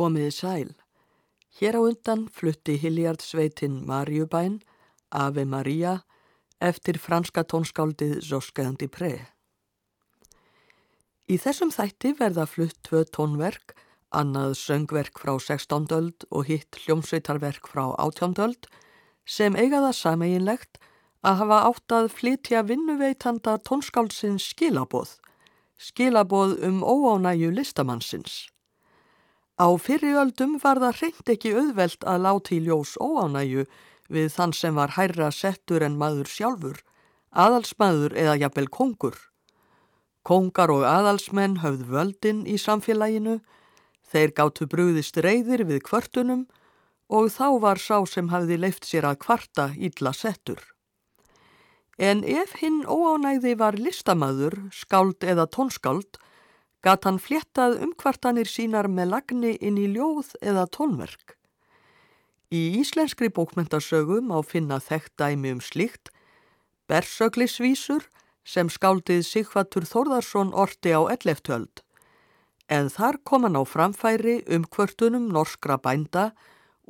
Komiði sæl. Hér á undan flutti Hiljard sveitin Marjubæn, Ave Maria, eftir franska tónskáldið Zoskandi Pre. Í þessum þætti verða flutt tvö tónverk, annað söngverk frá 16. öld og hitt hljómsveitarverk frá 18. öld, sem eigaða sameiginlegt að hafa átt að flytja vinnuveitanda tónskáldsins skilaboð, skilaboð um óánæju listamannsins. Á fyrriöldum var það hreint ekki auðvelt að láti í ljós óánæju við þann sem var hærra settur en maður sjálfur, aðalsmaður eða jafnvel kongur. Kongar og aðalsmenn höfð völdin í samfélaginu, þeir gáttu brúðist reyðir við kvörtunum og þá var sá sem hafði leift sér að kvarta ítla settur. En ef hinn óánægði var listamaður, skáld eða tónskáld, gat hann fléttað umkvartanir sínar með lagni inn í ljóð eða tónverk. Í íslenskri bókmyndasögum á finna þekkt dæmi um slíkt, bersöglisvísur sem skáldið Sigvatur Þórðarsson orti á elleftöld, en þar kom hann á framfæri um kvörtunum norskra bænda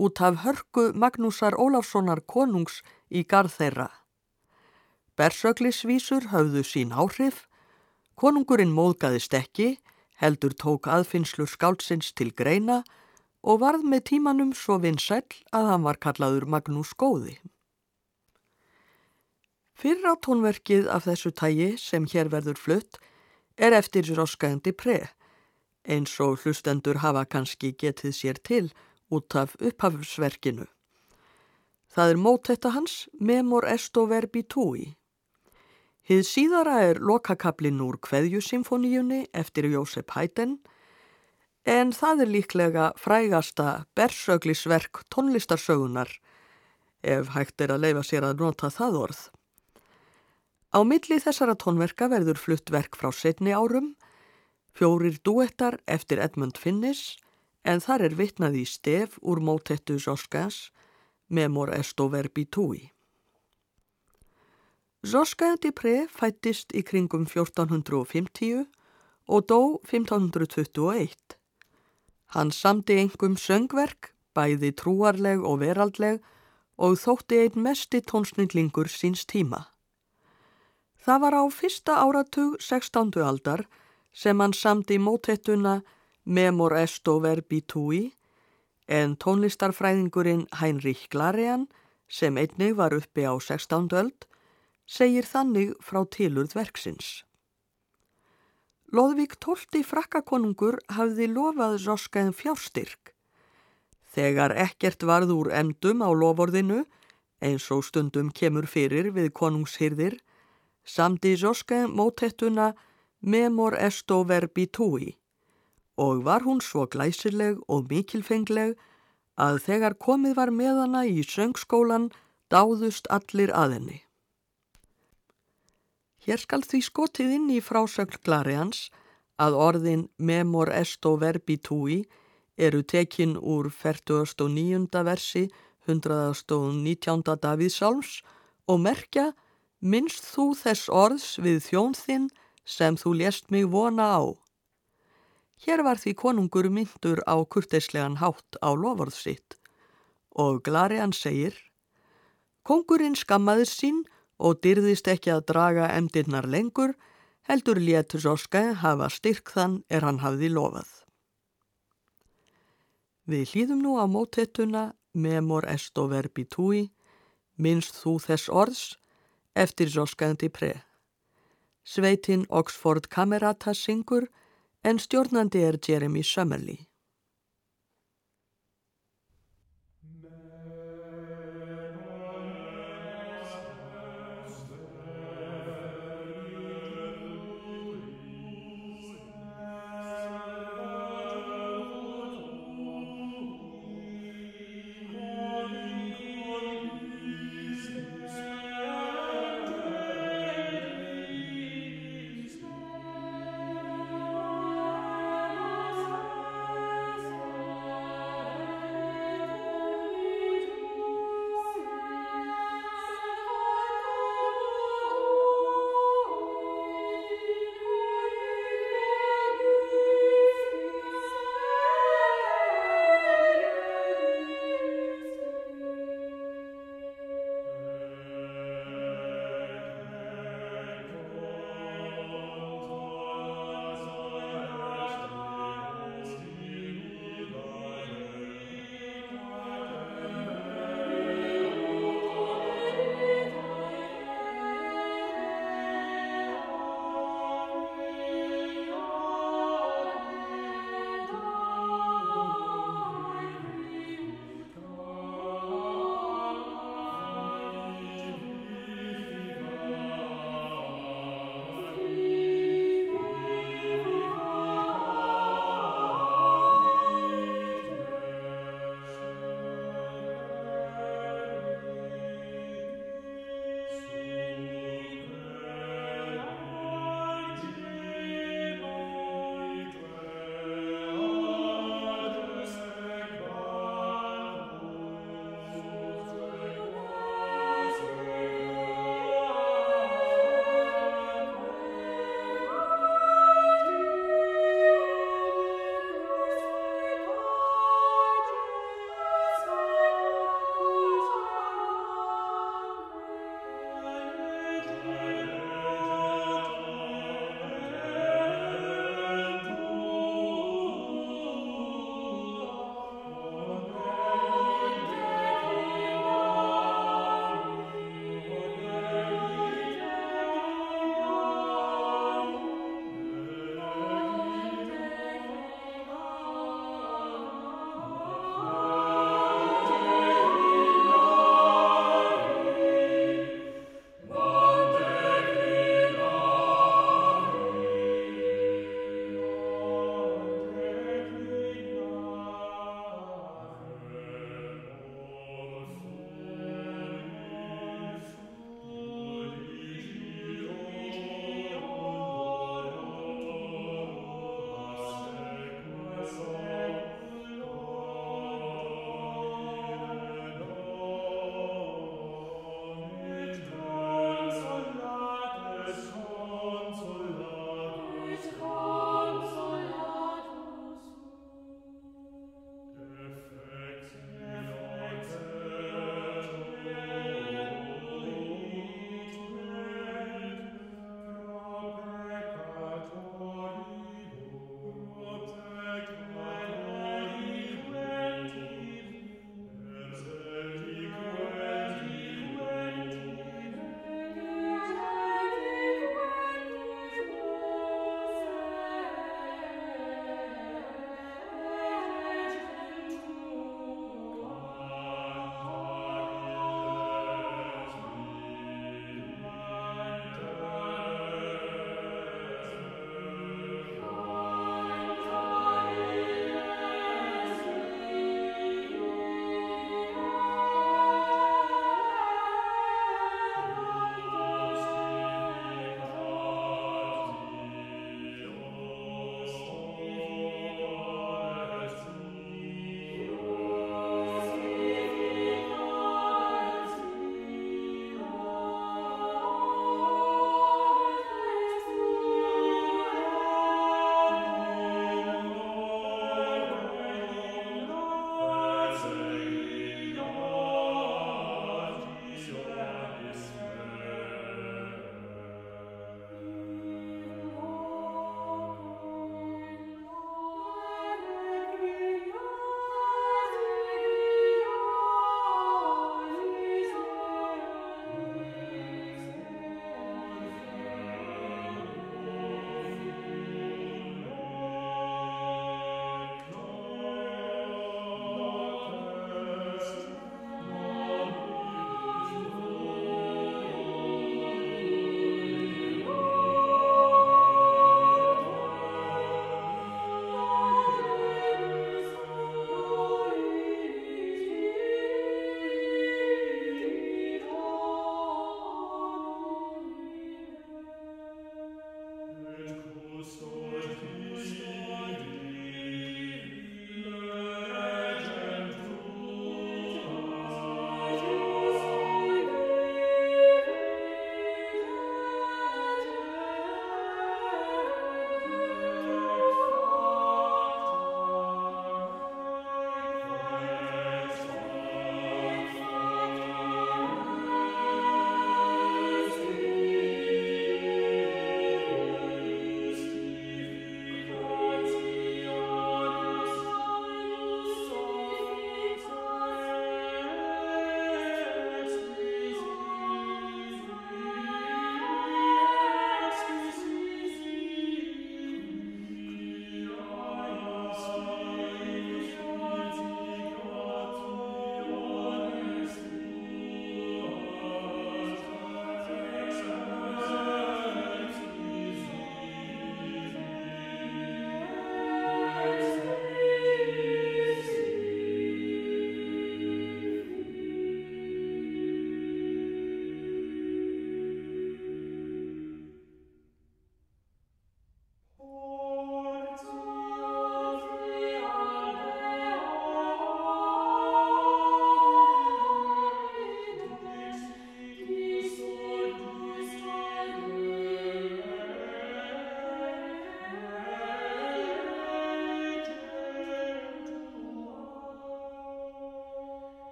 út af hörku Magnúsar Ólafssonar konungs í garð þeirra. Bersöglisvísur höfðu sín áhrif Konungurinn móðgaðist ekki, heldur tók aðfinnslur skáldsins til greina og varð með tímanum svo vinsæl að hann var kallaður Magnús Góði. Fyrra tónverkið af þessu tægi sem hér verður flutt er eftir Roskandi Pre, eins og hlustendur hafa kannski getið sér til út af upphafsverkinu. Það er mótetta hans Memor Esto Verbi Tui. Hið síðara er lokakablin úr Kveðjusymfoníunni eftir Jósef Haydn en það er líklega frægasta bersöglisverk tónlistarsögunar ef hægt er að leifa sér að nota það orð. Á milli þessara tónverka verður flutt verk frá setni árum, fjórir duettar eftir Edmund Finnis en þar er vitnað í stef úr mótettu Zoskans Memor Esto Verbi Tui. Zoska Depré fættist í kringum 1450 og dó 1521. Hann samti engum söngverk, bæði trúarleg og veraldleg og þótti einn mesti tónsnillingur síns tíma. Það var á fyrsta áratug 16. aldar sem hann samti mótettuna Memor Esto Verbi Tui en tónlistarfræðingurinn Heinrich Glarean sem einnig var uppi á 16. öld segir þannig frá tilurð verksins. Lóðvík tólti frakkakonungur hafði lofað Zoskaðin fjárstyrk. Þegar ekkert varð úr emdum á lovorðinu, eins og stundum kemur fyrir við konungshyrðir, samdi Zoskaðin mótettuna Memor esto verbi tui og var hún svo glæsileg og mikilfengleg að þegar komið var með hana í söngskólan dáðust allir að henni. Hér skal því skotið inn í frásögn Glarians að orðin memor esto verbi tui eru tekin úr 49. versi 119. Davíðsálms og merkja minnst þú þess orðs við þjón þinn sem þú lést mig vona á. Hér var því konungur myndur á kurteislegan hátt á lofórð sitt og Glarian segir Kongurinn skammaður sín og dyrðist ekki að draga emdirnar lengur, heldur létur Zoska hafa styrk þann er hann hafði lofað. Við hlýðum nú á mótettuna Memor esto verbi tui, minnst þú þess orðs, eftir Zoskaðandi pre. Sveitin Oxford Camerata syngur en stjórnandi er Jeremy Summerlee.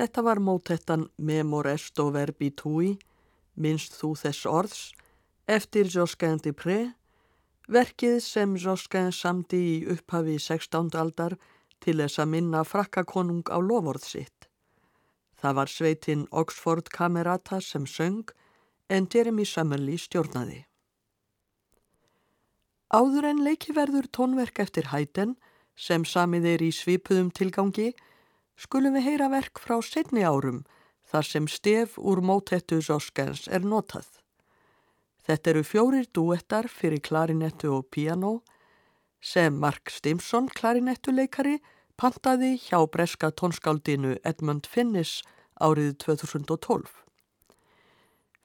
Þetta var mótettan Memor esto verbi tui, minnst þú þess orðs, eftir Josquin de Pré, verkið sem Josquin samdi í upphafi 16. aldar til þess að minna frakkakonung á lofórð sitt. Það var sveitinn Oxford Camerata sem söng en Jeremy Summerlee stjórnaði. Áður en leikiverður tónverk eftir hæten sem samið er í svipuðum tilgangi skulum við heyra verk frá setni árum þar sem stef úr mótettu Zoskens er notað. Þetta eru fjórir duettar fyrir klarinettu og piano sem Mark Stimson klarinettuleikari pantaði hjá breska tónskáldinu Edmund Finnis árið 2012.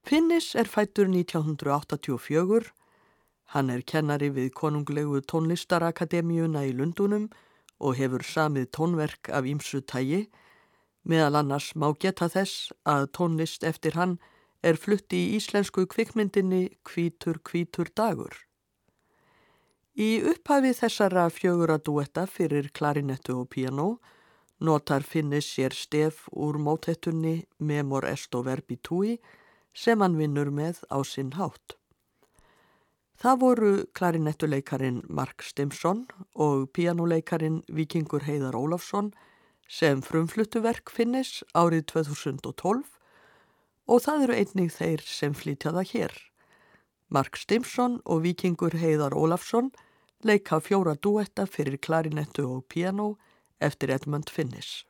Finnis er fættur 1984 Hann er kennari við konunglegu tónlistarakademíuna í Lundunum og hefur samið tónverk af ímsu tægi. Meðal annars má geta þess að tónlist eftir hann er flutti í íslensku kvikmyndinni Kvítur kvítur dagur. Í upphafi þessara fjögura duetta fyrir klarinettu og piano notar finnis sér stef úr mótettunni Memor Esto Verbi Tui sem hann vinnur með á sinn hátt. Það voru klarinettuleikarin Mark Stimson og pianoleikarin Vikingur Heiðar Ólafsson sem frumfluttuverk finnis árið 2012 og það eru einnig þeir sem flytja það hér. Mark Stimson og Vikingur Heiðar Ólafsson leika fjóra duetta fyrir klarinettu og piano eftir Edmund Finnis.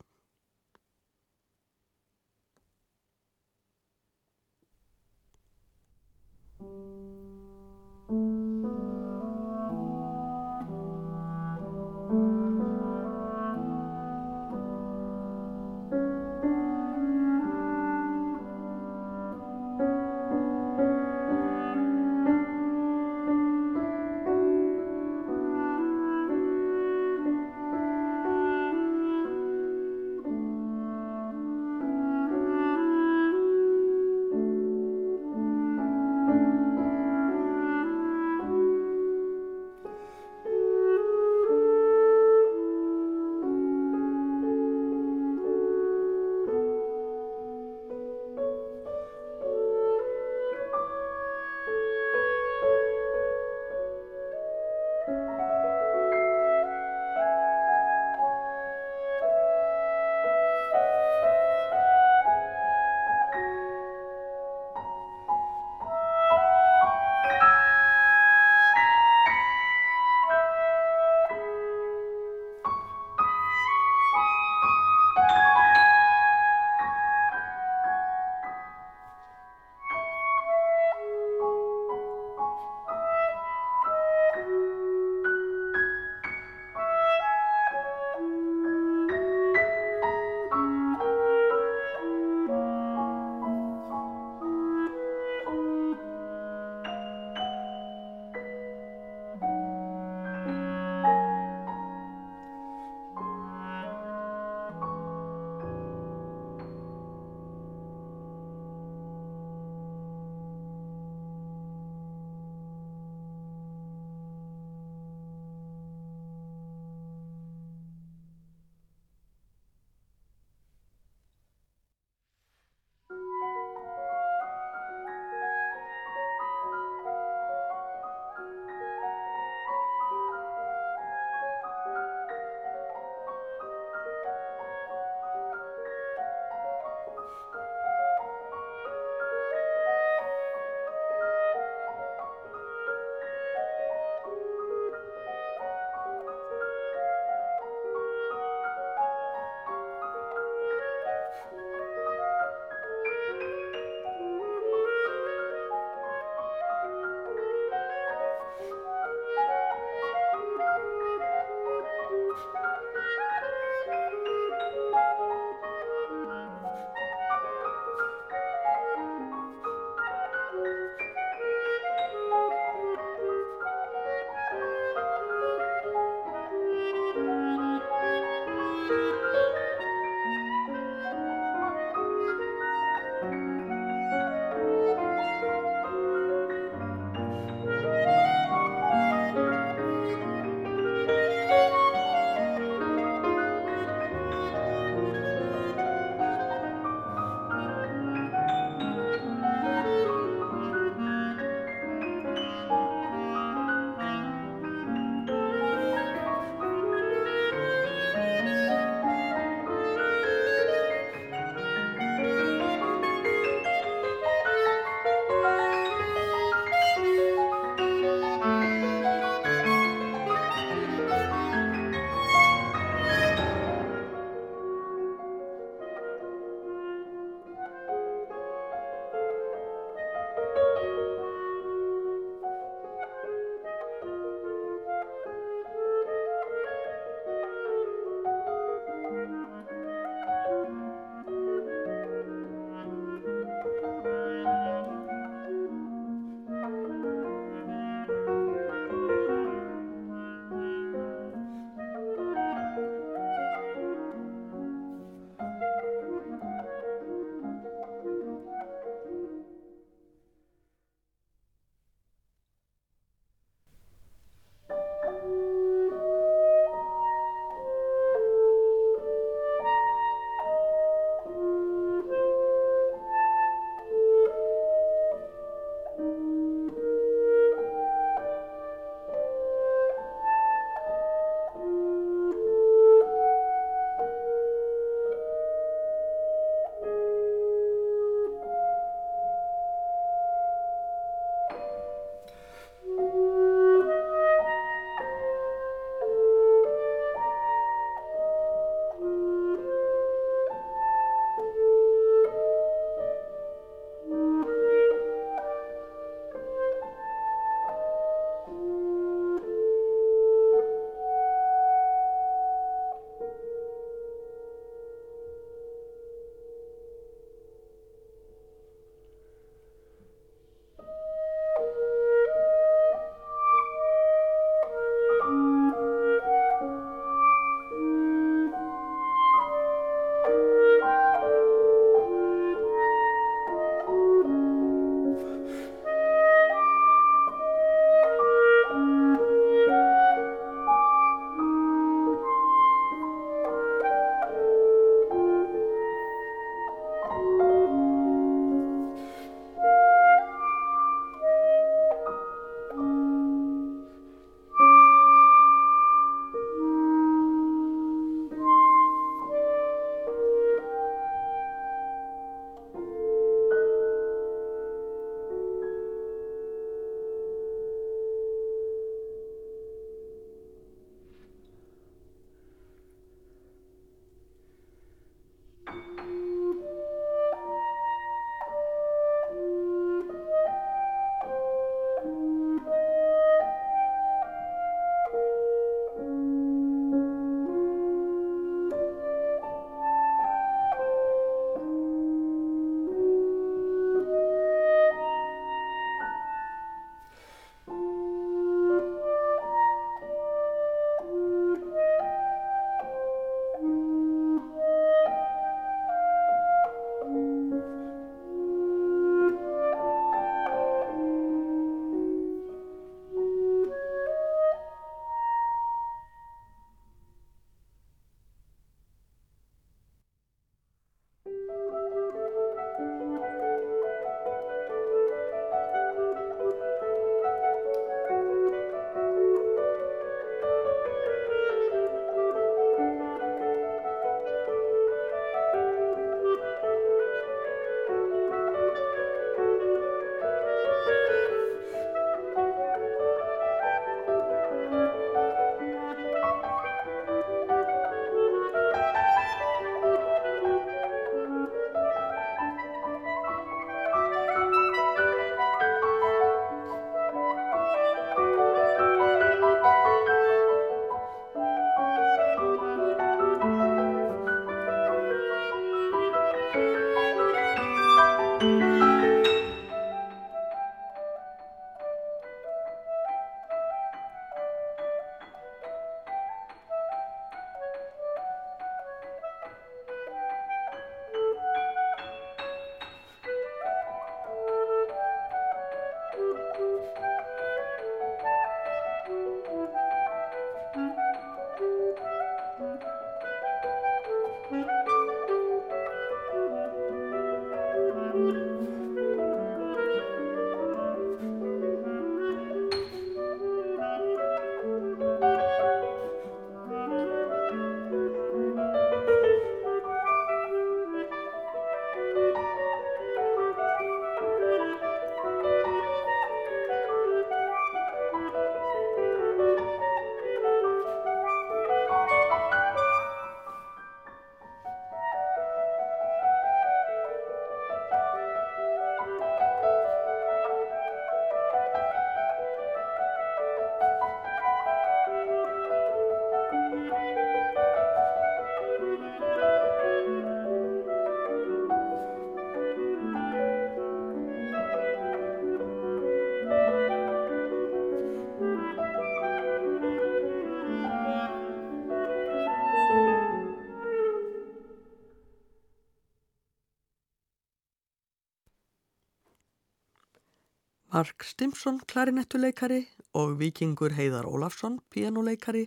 Mark Stimson klarinettuleikari og vikingur Heiðar Ólafsson pianoleikari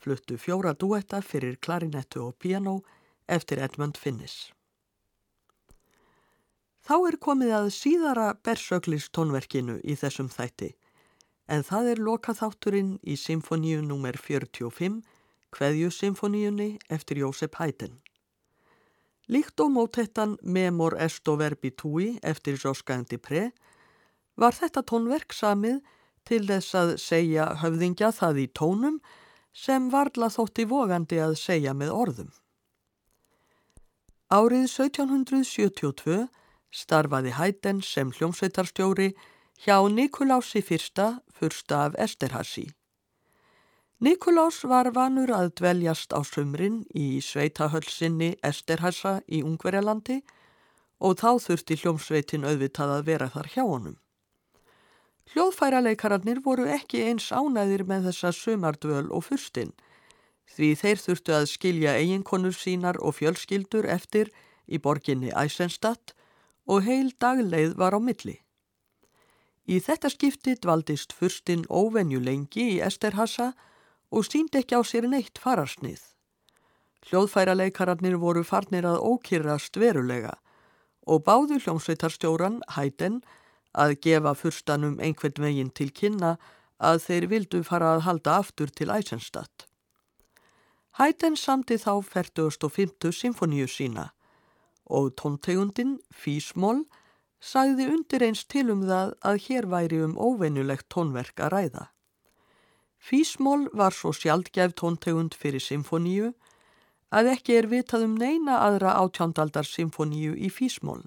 fluttu fjóra duetta fyrir klarinettu og piano eftir Edmund Finnis. Þá er komið að síðara bersöglis tónverkinu í þessum þætti en það er lokaþátturinn í symfoníu nr. 45, Kveðjusymfoníunni eftir Jósef Hætten. Líkt og mótettan Memor Esto Verbi Tui eftir Joska Endipre var þetta tónverk samið til þess að segja höfðingja það í tónum sem varla þótti vogandi að segja með orðum. Árið 1772 starfaði Hætten sem hljómsveitarstjóri hjá Nikolási fyrsta, fyrsta af Esterhasi. Nikolás var vanur að dveljast á sumrin í sveitahölsinni Esterhasa í Ungverjalandi og þá þurfti hljómsveitin auðvitað að vera þar hjá honum. Hljóðfæralekararnir voru ekki eins ánæðir með þessa sumardvöl og fyrstinn því þeir þurftu að skilja eiginkonur sínar og fjölskyldur eftir í borginni Eisenstadt og heil dagleið var á milli. Í þetta skipti dvaldist fyrstinn óvenju lengi í Esterhasa og sínd ekki á sér neitt fararsnið. Hljóðfæralekararnir voru farnir að ókyrrast verulega og báðu hljómsveitarstjóran, Hæten, að gefa fyrstanum einhvern veginn til kynna að þeir vildu fara að halda aftur til Eisenstadt. Hæten samti þá 4050 symfoníu sína og tóntegundin, Físmól, sagði undir eins til um það að hér væri um óveinulegt tónverk að ræða. Físmól var svo sjaldgæf tóntegund fyrir symfoníu að ekki er vitað um neina aðra átjándaldar symfoníu í físmól.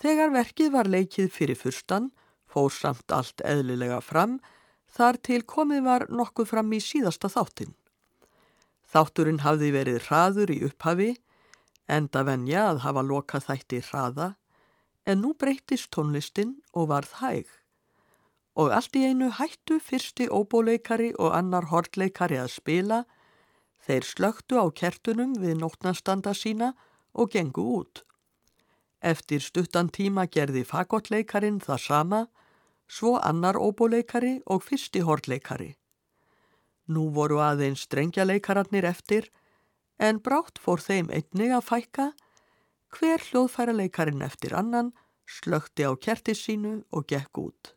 Þegar verkið var leikið fyrir fyrstan, fór samt allt eðlilega fram, þar til komið var nokkuð fram í síðasta þáttin. Þátturinn hafði verið hraður í upphafi, enda venja að hafa lokað þætti hraða, en nú breytist tónlistin og varð hæg. Og allt í einu hættu fyrsti óbóleikari og annar hortleikari að spila, þeir slögtu á kertunum við nótnastanda sína og gengu út. Eftir stuttan tíma gerði fagotleikarin það sama, svo annar óbóleikari og fyrsti hortleikari. Nú voru aðeins strengjaleikaratnir eftir, en brátt fór þeim einnig að fækka, Hver hljóðfæra leikarin eftir annan slökti á kerti sínu og gekk út.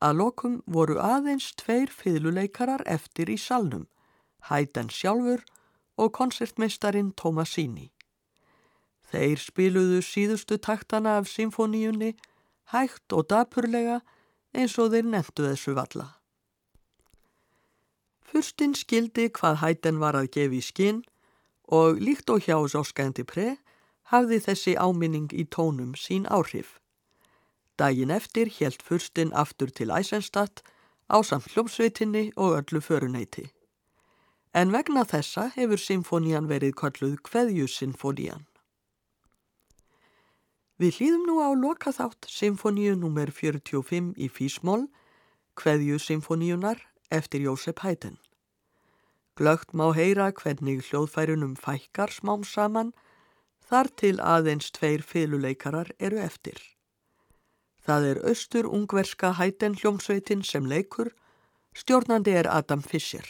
Að lokum voru aðeins tveir fiðluleikarar eftir í salnum, Hæden sjálfur og konsertmeistarin Tomasini. Þeir spiluðu síðustu taktana af symfoníunni, hægt og dapurlega eins og þeir nefndu þessu valla. Fyrstinn skildi hvað Hæden var að gefa í skinn og líkt og hjá Zoskandi Pre hafði þessi áminning í tónum sín áhrif. Dægin eftir helt fyrstinn aftur til Æsenstadt á samt hljómsveitinni og öllu föruneyti. En vegna þessa hefur symfónían verið kalluð Kveðjusinfónían. Við hlýðum nú á lokaþátt symfóníu nr. 45 í Físmól, Kveðjusinfóníunar eftir Jósef Hæten. Glögt má heyra hvernig hljóðfærunum fækkar smám saman þar til aðeins tveir fyluleikarar eru eftir. Það er austur ungverska hæten hljómsveitin sem leikur, stjórnandi er Adam Fischer.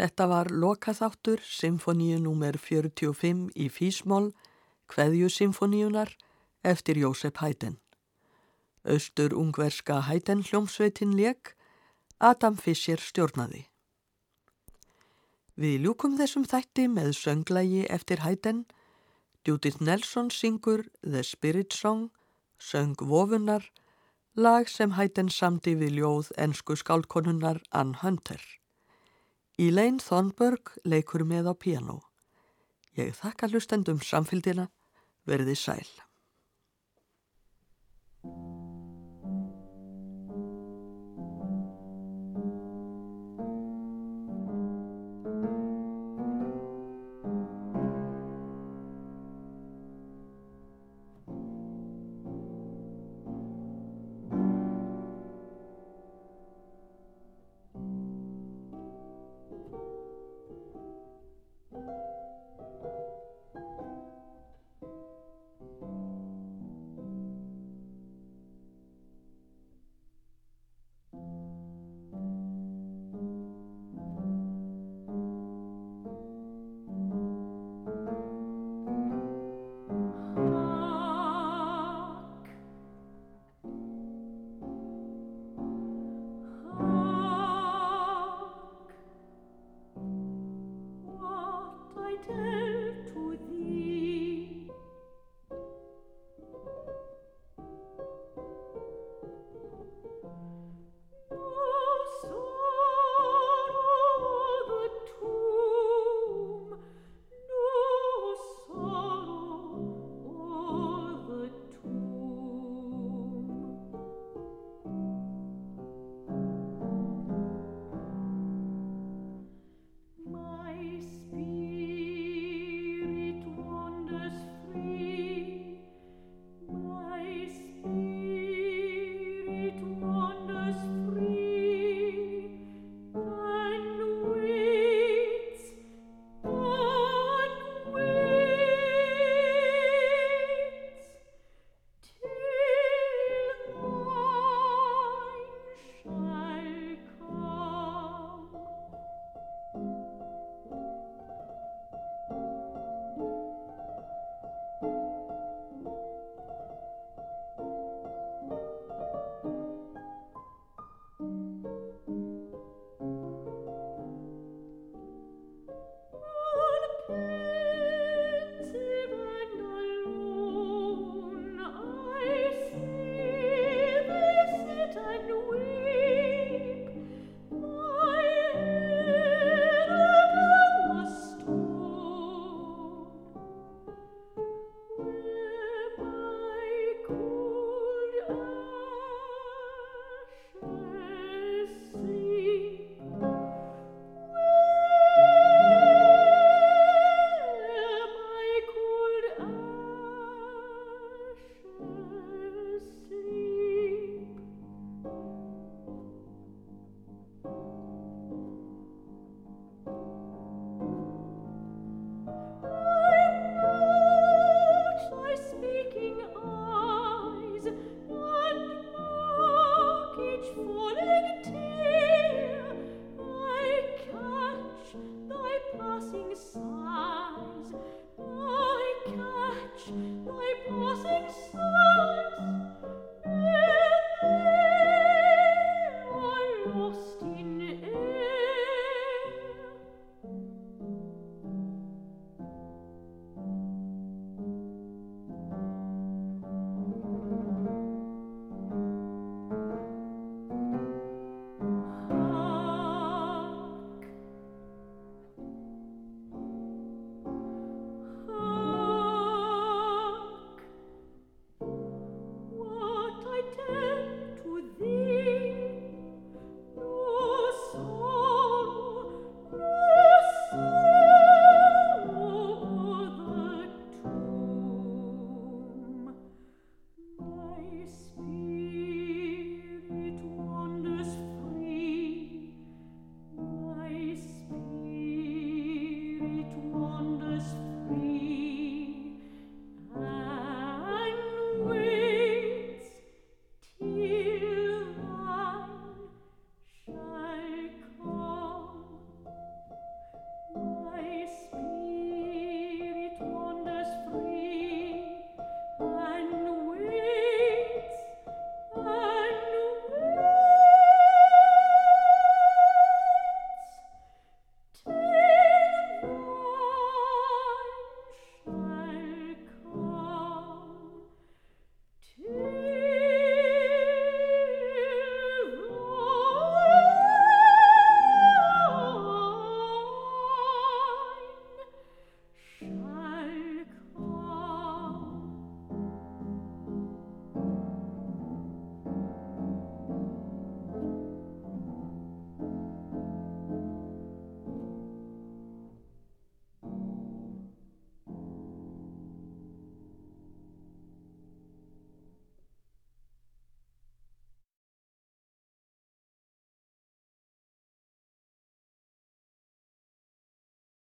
Þetta var lokaþáttur Symfoníu nr. 45 í Físmól, Kveðjusymfoníunar eftir Jósef Hæten. Östur ungverska Hæten hljómsveitin leik, Adam Fischer stjórnaði. Við ljúkum þessum þætti með sönglægi eftir Hæten. Judith Nelson syngur The Spirit Song, söng Vofunar, lag sem Hæten samti við ljóð ensku skálkonunnar Ann Hunter. Elaine Thornburg leikur með á piano. Ég þakka hlustendum samfélgina, verði sæl.